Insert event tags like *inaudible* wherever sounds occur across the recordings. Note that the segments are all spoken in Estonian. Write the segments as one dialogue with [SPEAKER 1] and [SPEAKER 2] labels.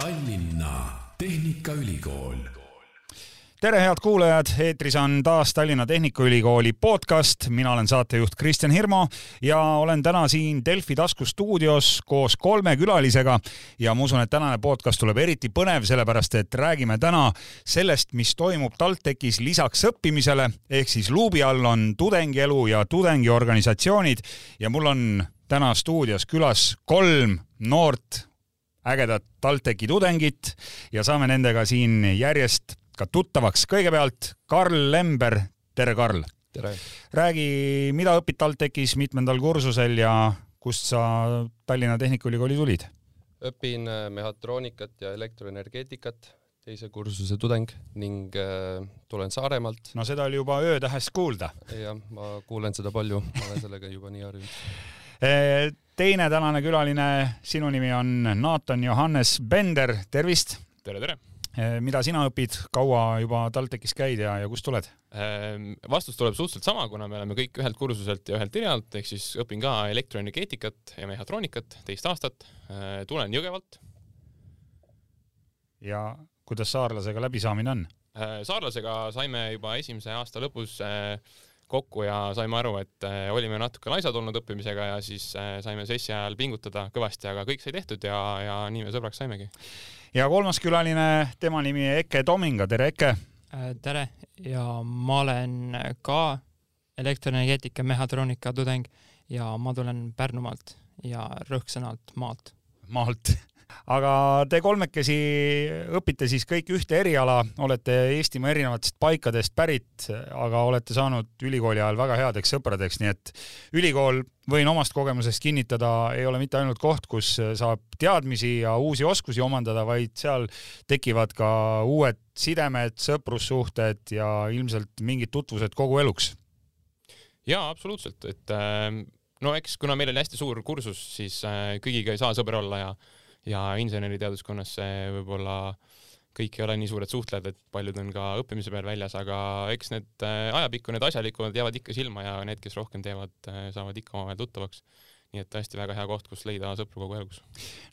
[SPEAKER 1] Tallinna Tehnikaülikool.
[SPEAKER 2] Tere, head kuulajad, eetris on taas Tallinna Tehnikaülikooli podcast, mina olen saatejuht Kristjan Hirmu ja olen täna siin Delfi taskustuudios koos kolme külalisega. Ja ma usun, et tänane podcast tuleb eriti põnev, sellepärast et räägime täna sellest, mis toimub TalTechis lisaks õppimisele, ehk siis luubi all on tudengielu ja tudengiorganisatsioonid ja mul on täna stuudios külas kolm noort ägedat TalTechi tudengit ja saame nendega siin järjest ka tuttavaks. kõigepealt Karl Lember, tere Karl!
[SPEAKER 3] tere!
[SPEAKER 2] räägi, mida õpid TalTechis, mitmendal kursusel ja kust sa Tallinna Tehnikaülikooli tulid?
[SPEAKER 3] õpin äh, mehhatroonikat ja elektroenergeetikat, teise kursuse tudeng ning äh, tulen Saaremaalt.
[SPEAKER 2] no seda oli juba öötähest kuulda.
[SPEAKER 3] jah, ma kuulen seda palju, ma olen sellega juba nii harjunud *laughs*
[SPEAKER 2] teine tänane külaline, sinu nimi on Naatan Johannes Bender, tervist!
[SPEAKER 4] tere, tere!
[SPEAKER 2] Eh, mida sina õpid, kaua juba TalTechis käid ja, ja kust tuled?
[SPEAKER 4] Ehm, vastus tuleb suhteliselt sama, kuna me oleme kõik ühelt kursuselt ja ühelt erialalt, ehk siis õpin ka elektroenergeetikat ja mehhatroonikat teist aastat. Eh, tulen Jõgevalt.
[SPEAKER 2] ja kuidas saarlasega läbisaamine on?
[SPEAKER 4] Eh, saarlasega saime juba esimese aasta lõpus kokku ja saime aru, et olime natuke laisad olnud õppimisega ja siis saime sessi ajal pingutada kõvasti, aga kõik sai tehtud ja, ja nii me sõbraks saimegi
[SPEAKER 2] ja kolmas külaline, tema nimi Eke Tominga, tere Eke!
[SPEAKER 5] Äh, tere ja ma olen ka elektroenergeetika mehhatroonika tudeng ja ma tulen Pärnumaalt ja rõhksõnalt maalt.
[SPEAKER 2] maalt aga te kolmekesi õpite siis kõik ühte eriala, olete Eestimaa erinevatest paikadest pärit, aga olete saanud ülikooli ajal väga headeks sõpradeks, nii et ülikool, võin omast kogemusest kinnitada, ei ole mitte ainult koht, kus saab teadmisi ja uusi oskusi omandada, vaid seal tekivad ka uued sidemed, sõprussuhted ja ilmselt mingid tutvused kogu eluks.
[SPEAKER 4] jaa, absoluutselt, et ähm, no eks kuna meil oli hästi suur kursus, siis äh, kõigiga ei saa sõber olla ja ja inseneriteaduskonnas see võib-olla kõik ei ole nii suured suhtlejad, et paljud on ka õppimise peal väljas, aga eks need äh, ajapikku need asjalikumad jäävad ikka silma ja need, kes rohkem teevad, äh, saavad ikka omavahel tuttavaks nii et hästi väga hea koht, kus leida sõpru kogu eluks.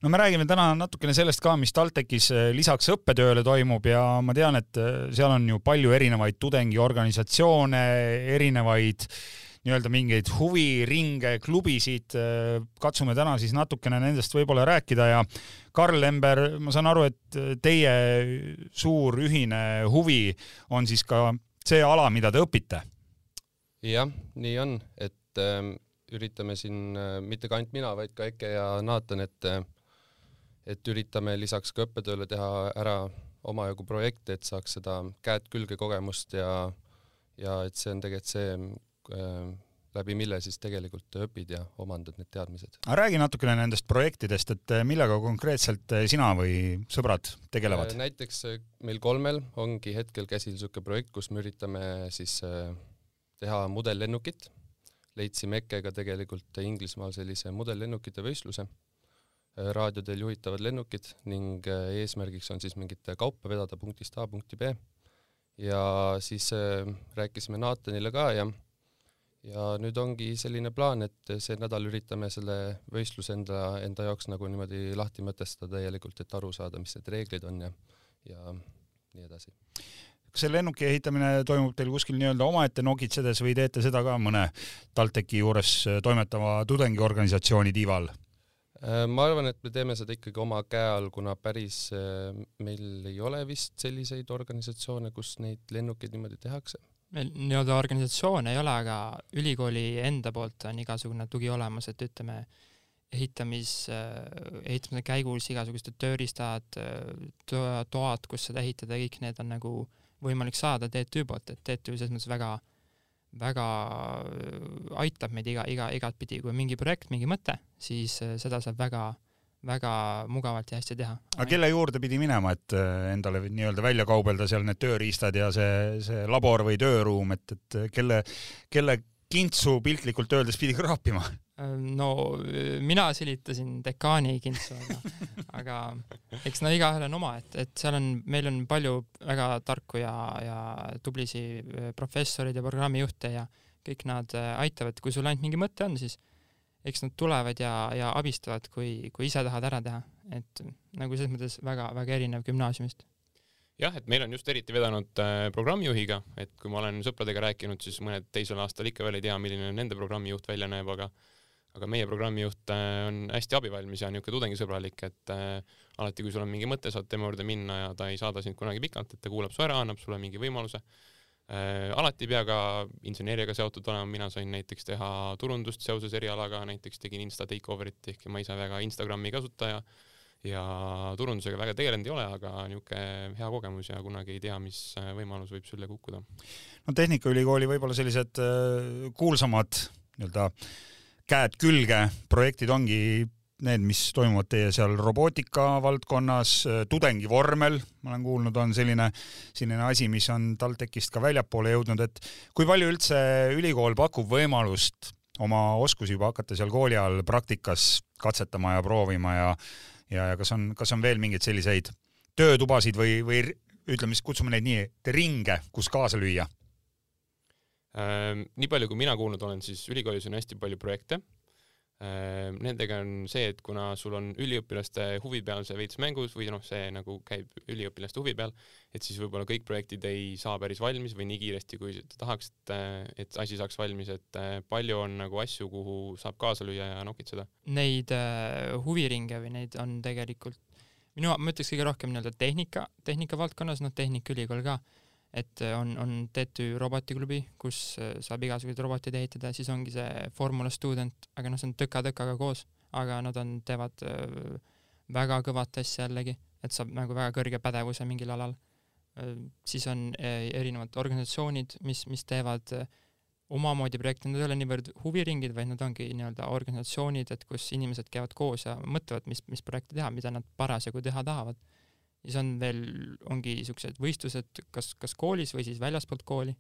[SPEAKER 2] no me räägime täna natukene sellest ka, mis TalTechis äh, lisaks õppetööle toimub ja ma tean, et seal on ju palju erinevaid tudengiorganisatsioone, erinevaid äh, nii-öelda mingeid huviringe, klubisid. katsume täna siis natukene nendest võib-olla rääkida ja Karl Lember, ma saan aru, et teie suur ühine huvi on siis ka see ala, mida te õpite?
[SPEAKER 3] jah, nii on, et äh, üritame siin äh, mitte ka ainult mina, vaid ka Eke ja Naatan, et äh, et üritame lisaks ka õppetööle teha ära omajagu projekte, et saaks seda käed külge kogemust ja ja et see on tegelikult see Äh, läbi mille siis tegelikult õpid ja omandad need teadmised.
[SPEAKER 2] aga räägi natukene nendest projektidest, et äh, millega konkreetselt äh, sina või sõbrad tegelevad?
[SPEAKER 3] näiteks meil kolmel ongi hetkel käsil niisugune projekt, kus me üritame siis teha modellennukit. leidsime EKE-ga tegelikult Inglismaal sellise modellennukite võistluse, raadiodel juhitavad lennukid ning eesmärgiks on siis mingit kaupa vedada punktist A punkti B. ja siis rääkisime Naatanile ka ja ja nüüd ongi selline plaan, et see nädal üritame selle võistluse enda, enda jaoks nagu niimoodi lahti mõtestada täielikult, et aru saada, mis need reeglid on ja, ja nii edasi.
[SPEAKER 2] kas see lennuki ehitamine toimub teil kuskil nii-öelda omaette nokitsedes või teete seda ka mõne TalTechi juures toimetava tudengiorganisatsiooni tiiva all?
[SPEAKER 3] Äh, ma arvan, et me teeme seda ikkagi oma käe all, kuna päris äh, meil ei ole vist selliseid organisatsioone, kus neid lennukeid niimoodi tehakse
[SPEAKER 5] meil nii-öelda organisatsioone ei ole, aga ülikooli enda poolt on igasugune tugi olemas, et ütleme, ehitamis, ehitamise käigus igasugused tööriistad, toad, kus seda ehitada, kõik need on nagu võimalik saada TTÜ poolt, et TTÜ selles mõttes väga, väga aitab meid iga, iga, igatpidi, kui on mingi projekt, mingi mõte, siis seda saab väga väga mugavalt ja hästi teha.
[SPEAKER 2] aga kelle juurde pidi minema, et äh, endale nii-öelda välja kaubelda seal need tööriistad ja see, see labor või tööruum, et, et kelle, kelle kintsu piltlikult öeldes pidi kraapima?
[SPEAKER 5] Äh, no mina silitasin dekaani kintsu, aga, *laughs* aga eks no igaühel on oma, et, et seal on, meil on palju väga tarku ja, ja tublisi äh, professoreid ja programmijuhte ja kõik nad aitavad, kui sul ainult mingi mõte on, siis eks nad tulevad ja, ja abistavad, kui, kui ise tahad ära teha, et nagu selles mõttes väga-väga erinev gümnaasiumist
[SPEAKER 4] jah, et meil on just eriti vedanud äh, programmijuhiga, et kui ma olen sõpradega rääkinud, siis mõned teisel aastal ikka veel ei tea, milline nende programmijuht välja näeb, aga aga meie programmijuht äh, on hästi abivalmis ja niisugune tudengisõbralik, et äh, alati, kui sul on mingi mõte, saad tema juurde minna ja ta ei saada sind kunagi pikalt, et ta kuulab su ära, annab sulle mingi võimaluse. Alati ei pea ka inseneeriaga seotud olema, mina sain näiteks teha turundust seoses erialaga, näiteks tegin Insta takeover'it, ehkki ma ise väga Instagrami kasutaja ja turundusega väga tegelenud ei ole, aga niisugune hea kogemus ja kunagi ei tea, mis äh, võimalus võib sülle kukkuda.
[SPEAKER 2] no Tehnikaülikooli võib-olla sellised äh, kuulsamad nii-öelda äh, käed külge projektid ongi need, mis toimuvad teie seal robootika valdkonnas, tudengivormel, ma olen kuulnud, on selline, selline asi, mis on TalTechist ka väljapoole jõudnud, et kui palju üldse ülikool pakub võimalust oma oskusi juba hakata seal kooli ajal praktikas katsetama ja proovima ja ja, ja kas on, kas on veel mingeid selliseid töötubasid või, või ütleme siis, kutsume neid nii, ringe, kus kaasa lüüa
[SPEAKER 4] Ehm, nii palju, kui mina kuulnud olen, siis ülikoolis on hästi palju projekte. Ehm, nendega on see, et kuna sul on üliõpilaste huvi peal see veits mängus või noh, see nagu käib üliõpilaste huvi peal, et siis võib-olla kõik projektid ei saa päris valmis või nii kiiresti, kui te tahaks, et, et asi saaks valmis, et eh, palju on nagu asju, kuhu saab kaasa lüüa ja nokitseda?
[SPEAKER 5] Neid äh, huviringe või neid on tegelikult minu, ma ütleks kõige rohkem nii-öelda tehnika, tehnika valdkonnas, noh, Tehnikaülikool ka et äh, on, on TTÜ robotiklubi, kus äh, saab igasuguseid roboteid ehitada, siis ongi see Formula Student, aga noh, see on tõka-tõkaga koos, aga nad on, teevad äh, väga kõvat asja jällegi, et saab nagu väga kõrge pädevuse mingil alal. siis on erinevad organisatsioonid, mis, mis teevad omamoodi projekte, need ei ole niivõrd huviringid, vaid nad ongi nii-öelda organisatsioonid, et kus inimesed käivad koos ja mõtlevad, mis, mis projekti teha, mida nad parasjagu teha tahavad siis on veel, ongi niisugused võistlused kas, kas koolis või siis väljaspoolt kooli.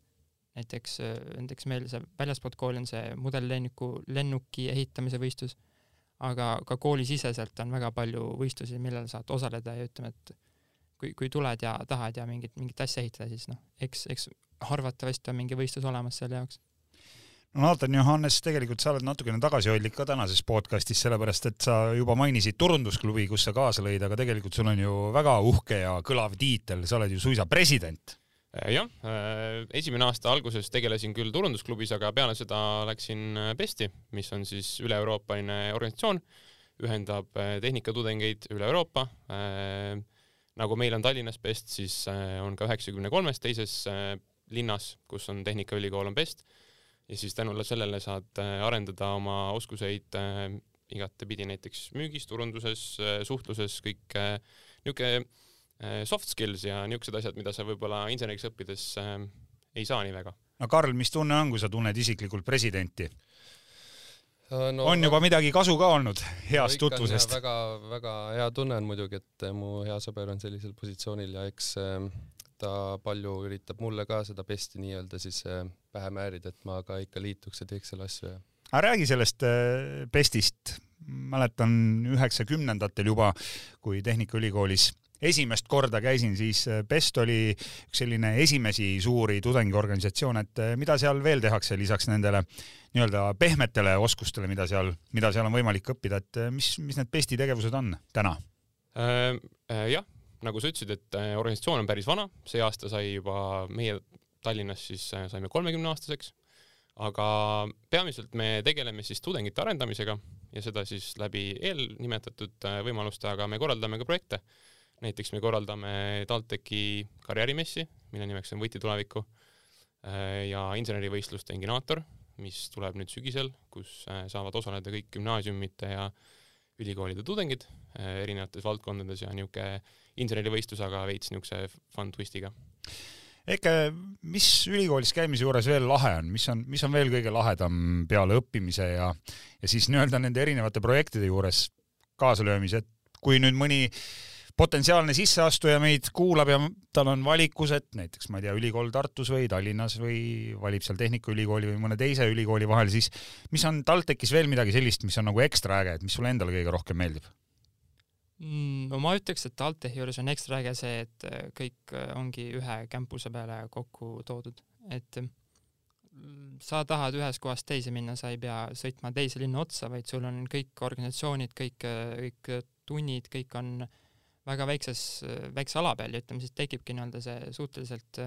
[SPEAKER 5] näiteks, näiteks meil see väljaspoolt kooli on see mudellennuku, lennuki ehitamise võistlus, aga ka koolisiseselt on väga palju võistlusi, millel saad osaleda ja ütleme, et kui, kui tuled ja tahad ja mingit, mingit asja ehitada, siis noh, eks, eks arvatavasti on mingi võistlus olemas selle jaoks
[SPEAKER 2] no vaatan, Johannes, tegelikult sa oled natukene tagasihoidlik ka tänases podcastis, sellepärast et sa juba mainisid turundusklubi, kus sa kaasa lõid, aga tegelikult sul on ju väga uhke ja kõlav tiitel, sa oled ju suisa president.
[SPEAKER 4] Äh, jah, äh, esimene aasta alguses tegelesin küll turundusklubis, aga peale seda läksin PESTi, äh, mis on siis üle-euroopaline organisatsioon, ühendab tehnikatudengeid üle Euroopa. nagu meil on Tallinnas PEST, siis on ka üheksakümne kolmes teises linnas, kus on Tehnikaülikool, on PEST ja siis tänu sellele saad äh, arendada oma oskuseid äh, igatepidi näiteks müügis, turunduses, äh, suhtluses, kõik niisugune soft skills ja niisugused asjad, mida sa võib-olla inseneriks õppides ei saa nii väga.
[SPEAKER 2] no Karl, mis tunne on, kui sa tunned isiklikult presidenti? No, on juba midagi kasu ka olnud heast no, tutvusest?
[SPEAKER 3] väga-väga hea tunne on muidugi, et mu hea sõber on sellisel positsioonil ja eks ta palju üritab mulle ka seda pesti nii-öelda siis pähe määrida, et ma ka ikka liituks ja teeks selle asju ja.
[SPEAKER 2] aga räägi sellest äh, pestist. mäletan üheksakümnendatel juba, kui Tehnikaülikoolis esimest korda käisin, siis äh, Best oli üks selline esimesi suuri tudengiorganisatsioone, et äh, mida seal veel tehakse lisaks nendele nii-öelda pehmetele oskustele, mida seal, mida seal on võimalik õppida, et mis, mis need Besti tegevused on täna
[SPEAKER 4] äh,? Äh, jah, nagu sa ütlesid, et organisatsioon on päris vana, see aasta sai juba meie Tallinnas siis äh, saime kolmekümne aastaseks, aga peamiselt me tegeleme siis tudengite arendamisega ja seda siis läbi eelnimetatud äh, võimaluste, aga me korraldame ka projekte. näiteks me korraldame TalTechi karjäärimessi, mille nimeks on Võti tulevikku äh, ja insenerivõistluste Inginaator, mis tuleb nüüd sügisel, kus saavad osaleda kõik gümnaasiumite ja ülikoolide tudengid erinevates valdkondades ja niisugune insenerivõistlus, aga veits niisuguse fun twist'iga.
[SPEAKER 2] Eke, mis ülikoolis käimise juures veel lahe on, mis on, mis on veel kõige lahedam peale õppimise ja, ja siis nii-öelda nende erinevate projektide juures kaasalöömise, et kui nüüd mõni potentsiaalne sisseastuja meid kuulab ja tal on valikus, et näiteks ma ei tea, ülikool Tartus või Tallinnas või valib seal Tehnikaülikooli või mõne teise ülikooli vahel, siis mis on TalTechis veel midagi sellist, mis on nagu ekstra äge, et mis sulle endale kõige rohkem meeldib?
[SPEAKER 5] Mm, no ma ütleks, et Altechi juures on ekstra äge see, et äh, kõik äh, ongi ühe campus'e peale kokku toodud, et mm, sa tahad ühest kohast teise minna, sa ei pea sõitma teise linna otsa, vaid sul on kõik organisatsioonid, kõik, äh, kõik tunnid, kõik on väga väikses, väikse ala peal ja ütleme siis tekibki nii-öelda see suhteliselt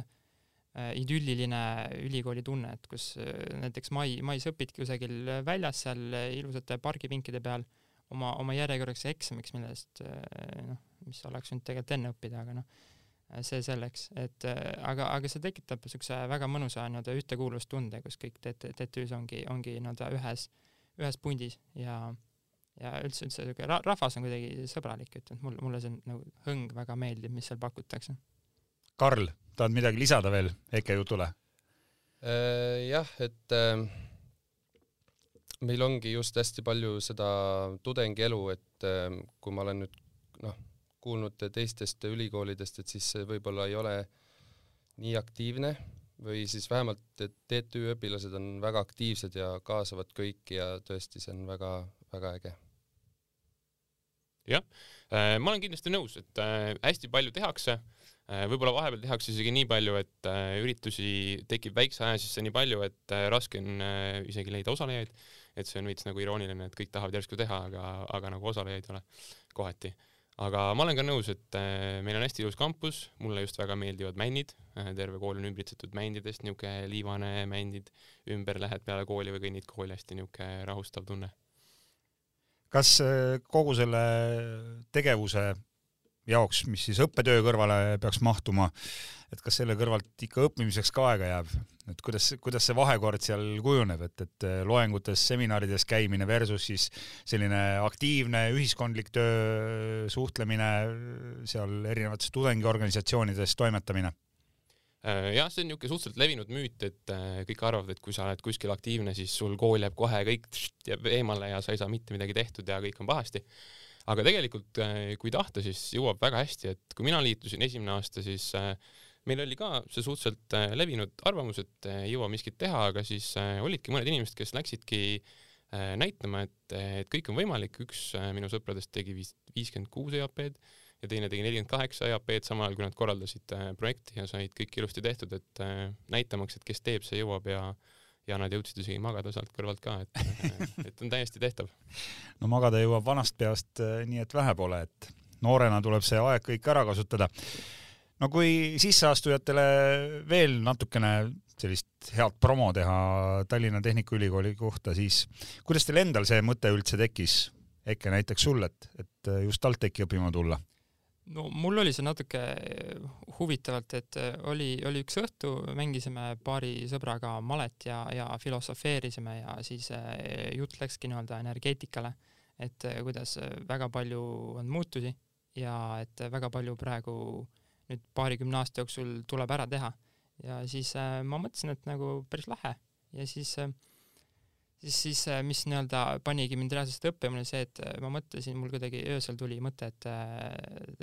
[SPEAKER 5] idülliline ülikooli tunne, et kus näiteks mai, mais õpidki kusagil väljas seal ilusate pargipinkide peal oma, oma järjekorraks eksamiks, millest noh, mis oleks võinud tegelikult enne õppida, aga noh, see selleks, et aga, aga see tekitab niisuguse väga mõnusa nii-öelda ühtekuuluvustunde, kus kõik TTÜ-s ongi, ongi nii-öelda ühes, ühes pundis ja ja üldse, üldse siuke rahvas on kuidagi sõbralik, ütleme, mulle, mulle see nagu hõng väga meeldib, mis seal pakutakse.
[SPEAKER 2] Karl, tahad midagi lisada veel EKE jutule?
[SPEAKER 3] Äh, jah, et äh, meil ongi just hästi palju seda tudengielu, et äh, kui ma olen nüüd noh, kuulnud teistest ülikoolidest, et siis võib-olla ei ole nii aktiivne või siis vähemalt TTÜ õpilased on väga aktiivsed ja kaasavad kõiki ja tõesti, see on väga-väga äge.
[SPEAKER 4] Jah, äh, ma olen kindlasti nõus, et äh, hästi palju tehakse, äh, võib-olla vahepeal tehakse isegi nii palju, et üritusi tekib väikse aja sisse nii palju, et raske on isegi leida osalejaid, et see on veits nagu irooniline, et kõik tahavad järsku teha, aga, aga nagu osalejaid ei ole kohati. aga ma olen ka nõus, et meil on hästi ilus kampus, mulle just väga meeldivad männid, terve kool on ümbritsetud mändidest, niisugune liivane mändid, ümber lähed peale kooli või kõnnid kooli, hästi niisugune rahustav tunne
[SPEAKER 2] kas äh, kogu selle tegevuse jaoks, mis siis õppetöö kõrvale peaks mahtuma, et kas selle kõrvalt ikka õppimiseks ka aega jääb, et kuidas, kuidas see vahekord seal kujuneb, et, et äh, loengutes, seminarides käimine versus siis selline aktiivne ühiskondlik töö, suhtlemine seal erinevates tudengiorganisatsioonides toimetamine?
[SPEAKER 4] Äh, jah, see on niisugune suhteliselt levinud müüt, et äh, kõik arvavad, et kui sa oled kuskil aktiivne, siis sul kool jääb kohe kõik jääb eemale ja sa ei saa mitte midagi tehtud ja kõik on pahasti. Aga tegelikult, äh, kui tahta, siis jõuab väga hästi, et kui mina liitusin esimene aasta, siis meil oli ka see suhteliselt levinud arvamus, et ei jõua miskit teha, aga siis olidki mõned inimesed, kes läksidki näitama, et, et kõik on võimalik, üks minu sõpradest tegi viiskümmend kuus EAP-d ja teine tegi nelikümmend kaheksa EAP-d samal ajal, kui nad korraldasid äh, projekti ja said kõik ilusti tehtud, et äh, näitamaks, et kes teeb, see jõuab ja ja nad jõudsid isegi magada sealt kõrvalt ka, et, *laughs* et on täiesti tehtav.
[SPEAKER 2] no magada jõuab vanast peast nii, et vähe pole, et noorena tuleb see aeg kõik ära kasutada. no kui sisseastujatele veel natukene sellist head promo teha Tallinna Tehnikaülikooli kohta, siis kuidas teil endal see mõte üldse tekkis, Eke näiteks sul, et, et just TalTechi õppima tulla?
[SPEAKER 5] No mul oli see natuke huvitavalt, et äh, oli, oli üks õhtu, mängisime paari sõbraga malet ja, ja filosofeerisime ja siis äh, jutt läkski nii-öelda energeetikale, et äh, kuidas väga palju on muutusi ja et väga palju praegu nüüd paarikümne aasta jooksul tuleb ära teha. ja siis ma mõtlesin, et nagu päris lahe ja siis äh, siis, siis äh, mis nii-öelda panigi mind reaalselt õppima, oli see, et äh, ma mõtlesin, mul kuidagi öösel tuli mõte, et äh,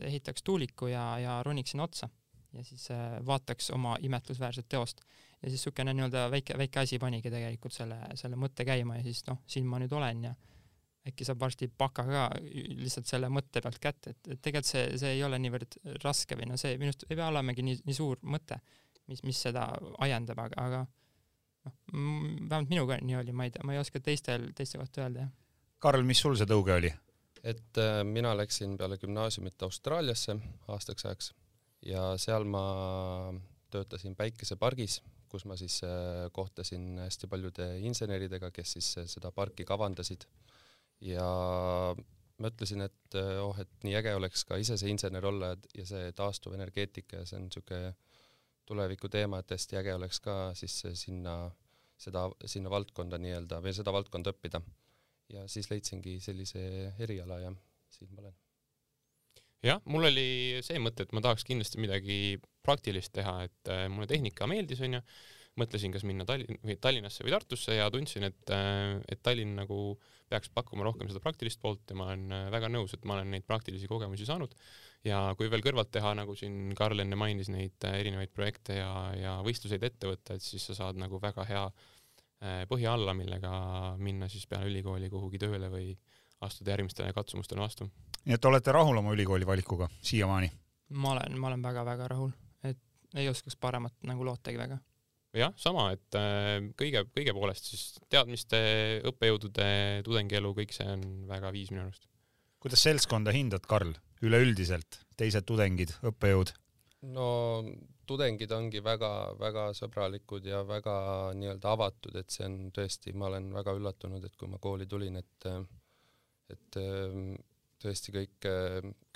[SPEAKER 5] ehitaks tuuliku ja, ja roniksin otsa ja siis vaataks oma imetlusväärset teost. ja siis niisugune nii-öelda väike, väike asi panigi tegelikult selle, selle mõtte käima ja siis noh, siin ma nüüd olen ja äkki saab varsti baka ka lihtsalt selle mõtte pealt kätte, et, et tegelikult see, see ei ole niivõrd raske või no see minu arust ei pea olemegi nii, nii suur mõte, mis, mis seda ajendab, aga, aga noh, vähemalt minuga nii oli, ma ei tea, ma ei oska teistel, teiste kohta öelda, jah.
[SPEAKER 2] Karl, mis sul see tõuge oli?
[SPEAKER 3] et äh, mina läksin peale gümnaasiumit Austraaliasse aastaks ajaks ja seal ma töötasin päikesepargis, kus ma siis äh, kohtasin hästi paljude inseneridega, kes siis äh, seda parki kavandasid ja mõtlesin, et oh, et nii äge oleks ka ise see insener olla ja see taastuvenergeetika ja see on niisugune tuleviku teema, et hästi äge oleks ka siis sinna, seda, sinna valdkonda nii-öelda või seda valdkonda õppida. ja siis leidsingi sellise eriala ja siin ma olen.
[SPEAKER 4] jah, mul oli see mõte, et ma tahaks kindlasti midagi praktilist teha, et äh, mulle tehnika meeldis, onju mõtlesin, kas minna Tallinn või Tallinnasse või Tartusse ja tundsin, et, äh, et Tallinn nagu peaks pakkuma rohkem seda praktilist poolt ja ma olen äh, väga nõus, et ma olen neid praktilisi kogemusi saanud. ja kui veel kõrvalt teha, nagu siin Karl enne mainis, neid äh, erinevaid projekte ja, ja võistluseid ette võtta, et siis sa saad nagu väga hea põhja alla, millega minna siis peale ülikooli kuhugi tööle või astuda järgmistele katsumustele vastu.
[SPEAKER 2] nii et olete rahul oma ülikooli valikuga siiamaani?
[SPEAKER 5] ma olen, ma olen väga-väga rahul, et ei oskaks paremat nagu lootagi väga
[SPEAKER 4] jah, sama, et äh, kõige, kõige poolest siis teadmiste, õppejõudude, tudengielu, kõik see on väga viis minu arust.
[SPEAKER 2] kuidas seltskonda hindad, Karl, üleüldiselt, teised tudengid, õppejõud?
[SPEAKER 3] no tudengid ongi väga-väga sõbralikud ja väga nii-öelda avatud, et see on tõesti, ma olen väga üllatunud, et kui ma kooli tulin, et et ehm, tõesti kõik,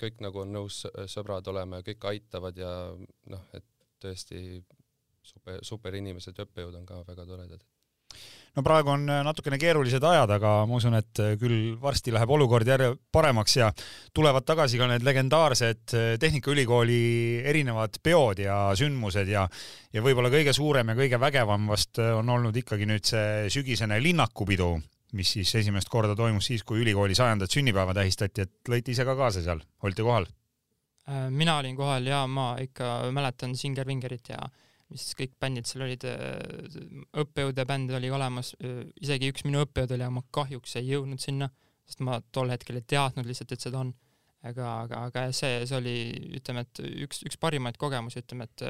[SPEAKER 3] kõik nagu on nõus sõbrad olema ja kõik aitavad ja noh, et tõesti super, super inimesed ja õppejõud on ka väga toredad
[SPEAKER 2] no praegu on äh, natukene keerulised ajad, aga ma usun, et äh, küll varsti läheb olukord järje paremaks ja tulevad tagasi ka need legendaarsed äh, Tehnikaülikooli erinevad peod ja sündmused ja ja võib-olla kõige suurem ja kõige vägevam vast on olnud ikkagi nüüd see sügisene linnakupidu, mis siis esimest korda toimus siis, kui ülikooli sajandat sünnipäeva tähistati, et lõite ise ka kaasa seal, olite kohal?
[SPEAKER 5] mina olin kohal ja ma ikka mäletan Singer Vingerit ja mis kõik bändid seal olid, õppejõude bänd oli olemas, isegi üks minu õppejõud oli, aga ma kahjuks ei jõudnud sinna, sest ma tol hetkel ei teadnud lihtsalt, et seda on. aga, aga, aga see, see oli, ütleme, et üks, üks parimaid kogemusi, ütleme, et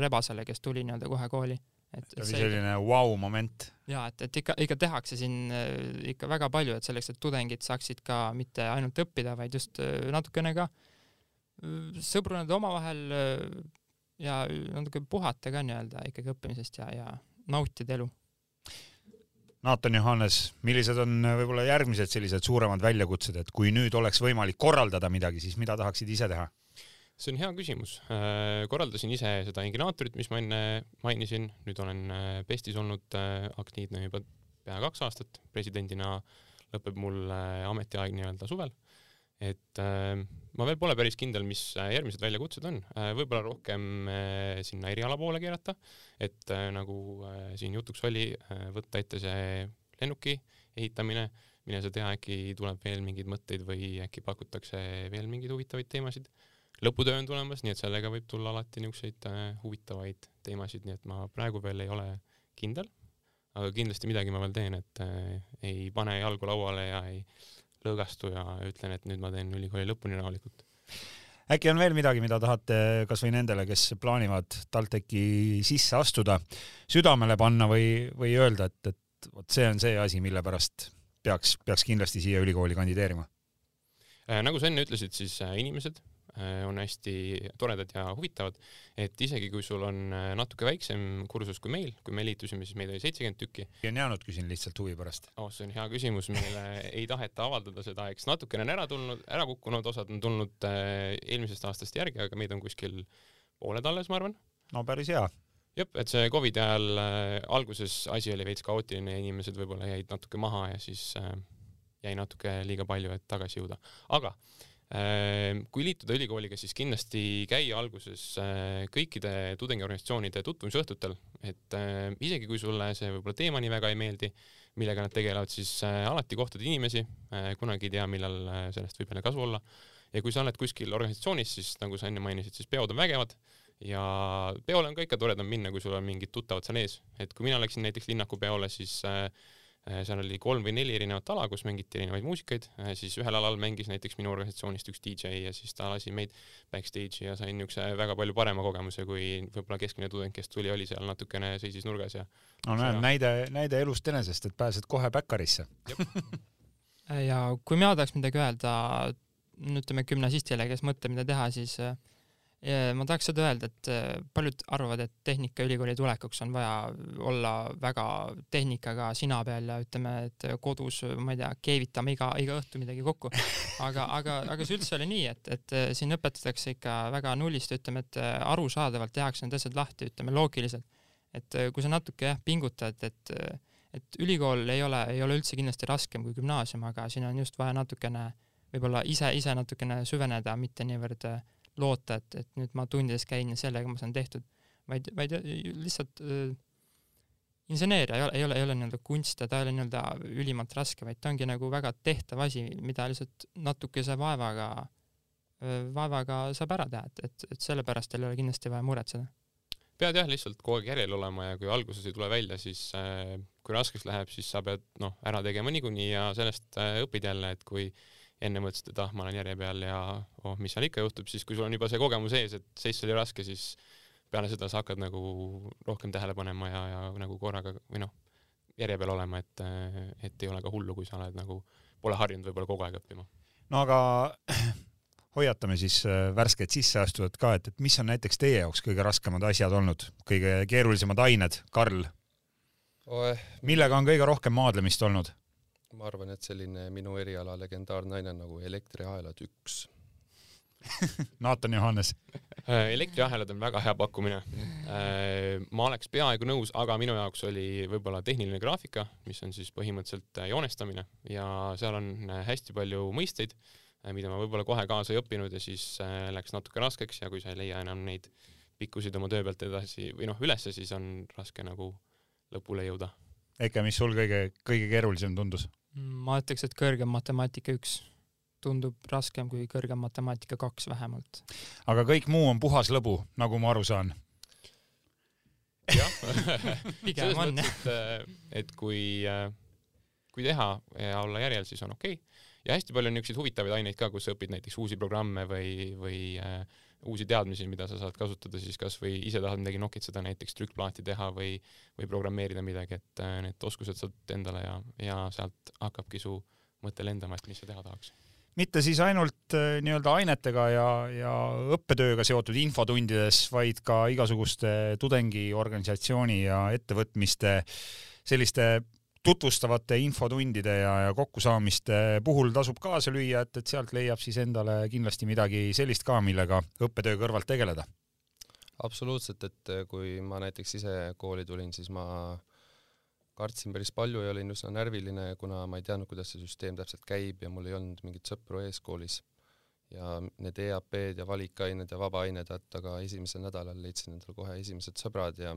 [SPEAKER 5] Rebasele, kes tuli nii-öelda kohe kooli.
[SPEAKER 2] et, et see oli selline vau-moment wow.
[SPEAKER 5] ja et, et ikka, ikka tehakse siin ikka väga palju, et selleks, et tudengid saaksid ka mitte ainult õppida, vaid just natukene ka sõbruneda omavahel ja natuke puhata ka nii-öelda ikkagi õppimisest ja, ja nautida elu.
[SPEAKER 2] Naatan Johannes, millised on äh, võib-olla järgmised sellised suuremad väljakutsed, et kui nüüd oleks võimalik korraldada midagi, siis mida tahaksid ise teha?
[SPEAKER 4] see on hea küsimus. Äh, korraldasin ise seda Inginaatorit, mis ma enne mainisin, nüüd olen äh, Pestis olnud aktiivne juba pea kaks aastat, presidendina lõpeb mul ametiaeg nii-öelda suvel et ma veel pole päris kindel, mis äh, järgmised väljakutsed on äh,, võib-olla rohkem äh, sinna eriala poole keerata, et nagu siin jutuks oli võtta ette see lennuki ehitamine, mine sa tea, äkki tuleb veel mingeid mõtteid või äkki pakutakse veel mingeid huvitavaid teemasid. lõputöö on tulemas, nii et sellega võib tulla alati niisuguseid huvitavaid teemasid, nii et ma praegu veel ei ole kindel, aga kindlasti midagi ma veel teen, et ei pane jalgu lauale ja ei lõõgastu ja ütlen, et nüüd ma teen ülikooli lõpuni rahulikult.
[SPEAKER 2] äkki on veel midagi, mida tahate kasvõi nendele, kes plaanivad TalTechi sisse astuda, südamele panna või, või öelda, et, et vot see on see asi, mille pärast peaks, peaks kindlasti siia ülikooli kandideerima?
[SPEAKER 4] Äh, nagu sa enne ütlesid, siis äh, inimesed on hästi toredad ja huvitavad, et isegi kui sul on äh, natuke väiksem kursus kui meil, kui me liitusime, siis meid oli seitsekümmend tükki.
[SPEAKER 2] on jäänud, küsin lihtsalt huvi pärast.
[SPEAKER 4] oh, see on hea küsimus, meile *laughs* ei taheta avaldada seda, eks natukene on ära tulnud, ära kukkunud, osad on tulnud äh, eelmisest aastast järgi, aga meid on kuskil pooled alles, ma arvan.
[SPEAKER 2] no päris hea
[SPEAKER 4] jah, et see Covidi ajal äh, alguses asi oli veits kaootiline ja inimesed võib-olla jäid natuke maha ja siis äh, jäi natuke liiga palju, et tagasi jõuda, aga äh, kui liituda ülikooliga, siis kindlasti käia alguses äh, kõikide tudengiorganisatsioonide tutvumisõhtutel, et äh, isegi kui sulle see võib-olla teema nii väga ei meeldi, millega nad tegelevad, siis äh, alati kohtad inimesi, kunagi ei tea, millal sellest võib jälle kasu olla. ja kui sa oled kuskil organisatsioonis, siis nagu sa enne mainisid, siis peod on vägevad ja peole on ka ikka toredam minna, kui sul on mingid tuttavad seal ees, et kui mina läksin näiteks linnaku peole, siis Äh, seal oli kolm või neli erinevat ala, kus mängiti erinevaid muusikaid, äh, siis ühel alal mängis näiteks minu organisatsioonist üks DJ ja siis ta lasi meid backstage'i ja sain niisuguse väga palju parema kogemuse, kui võib-olla keskmine tudeng, kes tuli, oli seal natukene seisis nurgas ja
[SPEAKER 2] no näed, näide, näide elust enesest, et pääsed kohe backarisse *laughs*
[SPEAKER 5] ja kui mina tahaks midagi öelda, ütleme gümnasistile, kes mõtleb, mida teha, siis äh, ma tahaks seda öelda, et äh, paljud arvavad, et Tehnikaülikooli tulekuks on vaja olla väga tehnikaga sina peal ja ütleme, et kodus, ma ei tea, keevitame iga, iga õhtu midagi kokku. aga, aga, aga see üldse ei ole nii, et, et äh, siin õpetatakse ikka väga nullist, ütleme, et äh, arusaadavalt tehakse need asjad lahti, ütleme loogiliselt. et kui sa natuke jah, pingutad, et, et ülikool ei ole, ei ole üldse kindlasti raskem kui gümnaasium, aga siin on just vaja natukene võib-olla ise, ise natukene süveneda, mitte niivõrd loota, et, et nüüd ma tundides käin ja sellega ma saan tehtud, vaid, vaid lihtsalt äh, inseneeria ei ole, ei ole, ei ole nii-öelda kunst ja ta ei ole nii-öelda ülimalt raske, vaid ta ongi nagu väga tehtav asi, mida lihtsalt natukese vaevaga, vaevaga saab ära teha, et, et, et sellepärast ei ole kindlasti vaja muretseda.
[SPEAKER 4] pead jah, lihtsalt kogu aeg järjel olema ja kui alguses ei tule välja, siis äh, kui raskeks läheb, siis sa pead noh, ära tegema niikuinii ja sellest äh, õpid jälle, et kui äh, enne mõtlesid, et ah, ma olen järje peal ja oh, mis seal ikka juhtub, siis kui sul on juba see kogemus ees, et seiss oli raske, siis peale seda sa hakkad nagu rohkem tähele panema ja, ja nagu korraga või noh, järje peal olema, et, et ei ole ka hullu, kui sa oled nagu, pole harjunud võib-olla kogu aeg õppima
[SPEAKER 2] no aga *clears throat* hoiatame siis äh, värskeid sisseastujad ka, et, et mis on näiteks teie jaoks kõige raskemad asjad olnud, kõige keerulisemad ained, Karl? millega on kõige rohkem maadlemist olnud?
[SPEAKER 3] Ma arvan, et selline minu eriala legendaarne aine nagu elektriahelad üks *laughs*
[SPEAKER 2] Naatan Johannes
[SPEAKER 4] äh, elektriahelad on väga hea pakkumine. Äh, ma oleks peaaegu nõus, aga minu jaoks oli võib-olla tehniline graafika, mis on siis põhimõtteliselt joonestamine ja seal on hästi palju mõisteid Äh, mida ma võib-olla kohe kaasa ei õppinud ja siis äh, läks natuke raskeks ja kui sa ei leia enam neid pikkusid oma töö pealt edasi või noh, ülesse, siis on raske nagu lõpule jõuda.
[SPEAKER 2] Eke, mis sul kõige, kõige keerulisem tundus?
[SPEAKER 5] Ma ütleks, et kõrgem matemaatika üks tundub raskem kui kõrgem matemaatika kaks vähemalt.
[SPEAKER 2] aga kõik muu on puhas lõbu, nagu ma aru saan?
[SPEAKER 4] jah *laughs*
[SPEAKER 5] pigem on jah.
[SPEAKER 4] et, äh, et kui, kui teha ja olla järjel, siis on okei okay ja hästi palju on niisuguseid huvitavaid aineid ka, kus sa õpid näiteks uusi programme või, või äh, uusi teadmisi, mida sa saad kasutada siis kas või ise tahad midagi nokitseda, näiteks trükkplaati teha või, või programmeerida midagi, et äh, need oskused saad endale ja, ja sealt hakkabki su mõte lendama, et mis sa teha tahaks.
[SPEAKER 2] Mitte siis ainult äh, nii-öelda ainetega ja, ja õppetööga seotud infotundides, vaid ka igasuguste tudengiorganisatsiooni ja ettevõtmiste selliste tutvustavate infotundide ja, ja kokkusaamiste puhul tasub kaasa lüüa, et, et sealt leiab siis endale kindlasti midagi sellist ka, millega õppetöö kõrvalt tegeleda.
[SPEAKER 3] absoluutselt, et kui ma näiteks ise kooli tulin, siis ma kartsin päris palju ja olin üsna närviline, kuna ma ei teadnud, kuidas see süsteem täpselt käib ja mul ei olnud mingeid sõpru ees koolis. ja need EAP-d ja valikained ja vabaained, et aga esimesel nädalal leidsin endale kohe esimesed sõbrad ja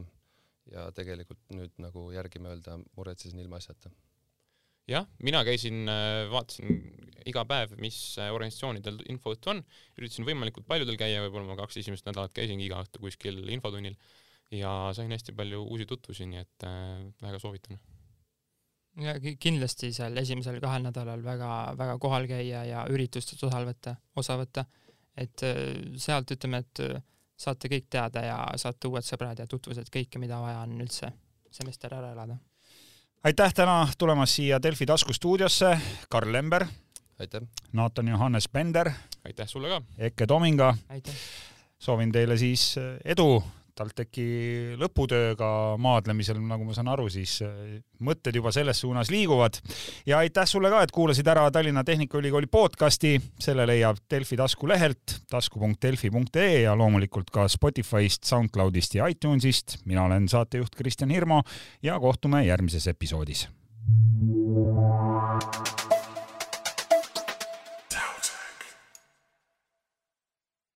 [SPEAKER 3] ja tegelikult nüüd nagu järgi öelda muretsesin ilmaasjata.
[SPEAKER 4] jah, mina käisin, äh, vaatasin iga päev, mis äh, organisatsioonidel infoõhtu on, üritasin võimalikult paljudel käia, võib-olla ma kaks esimest nädalat käisingi iga õhtu kuskil infotunnil ja sain hästi palju uusi tutvusi, nii et äh, väga soovitan.
[SPEAKER 5] Ja kindlasti seal esimesel kahel nädalal väga-väga kohal käia ja üritustest osa võtta, osa võtta, et sealt ütleme, et saate kõik teada ja saate uued sõbrad ja tutvused, kõike, mida vaja on üldse semester ära elada.
[SPEAKER 2] aitäh täna tulemast siia Delfi taskustuudiosse, Karl Lember.
[SPEAKER 3] aitäh.
[SPEAKER 2] Naatan Johannes Bender.
[SPEAKER 4] aitäh sulle ka.
[SPEAKER 2] Eke Tominga.
[SPEAKER 5] aitäh.
[SPEAKER 2] soovin teile siis edu TalTechi lõputööga maadlemisel, nagu ma saan aru, siis äh, mõtted juba selles suunas liiguvad. ja aitäh sulle ka, et kuulasid ära Tallinna Tehnikaülikooli podcasti, selle leiab Delfi taskulehelt tasku.delfi.ee ja loomulikult ka Spotify'st, SoundCloudist ja iTunesist. mina olen saatejuht Kristjan Hirmu ja kohtume järgmises episoodis. thank you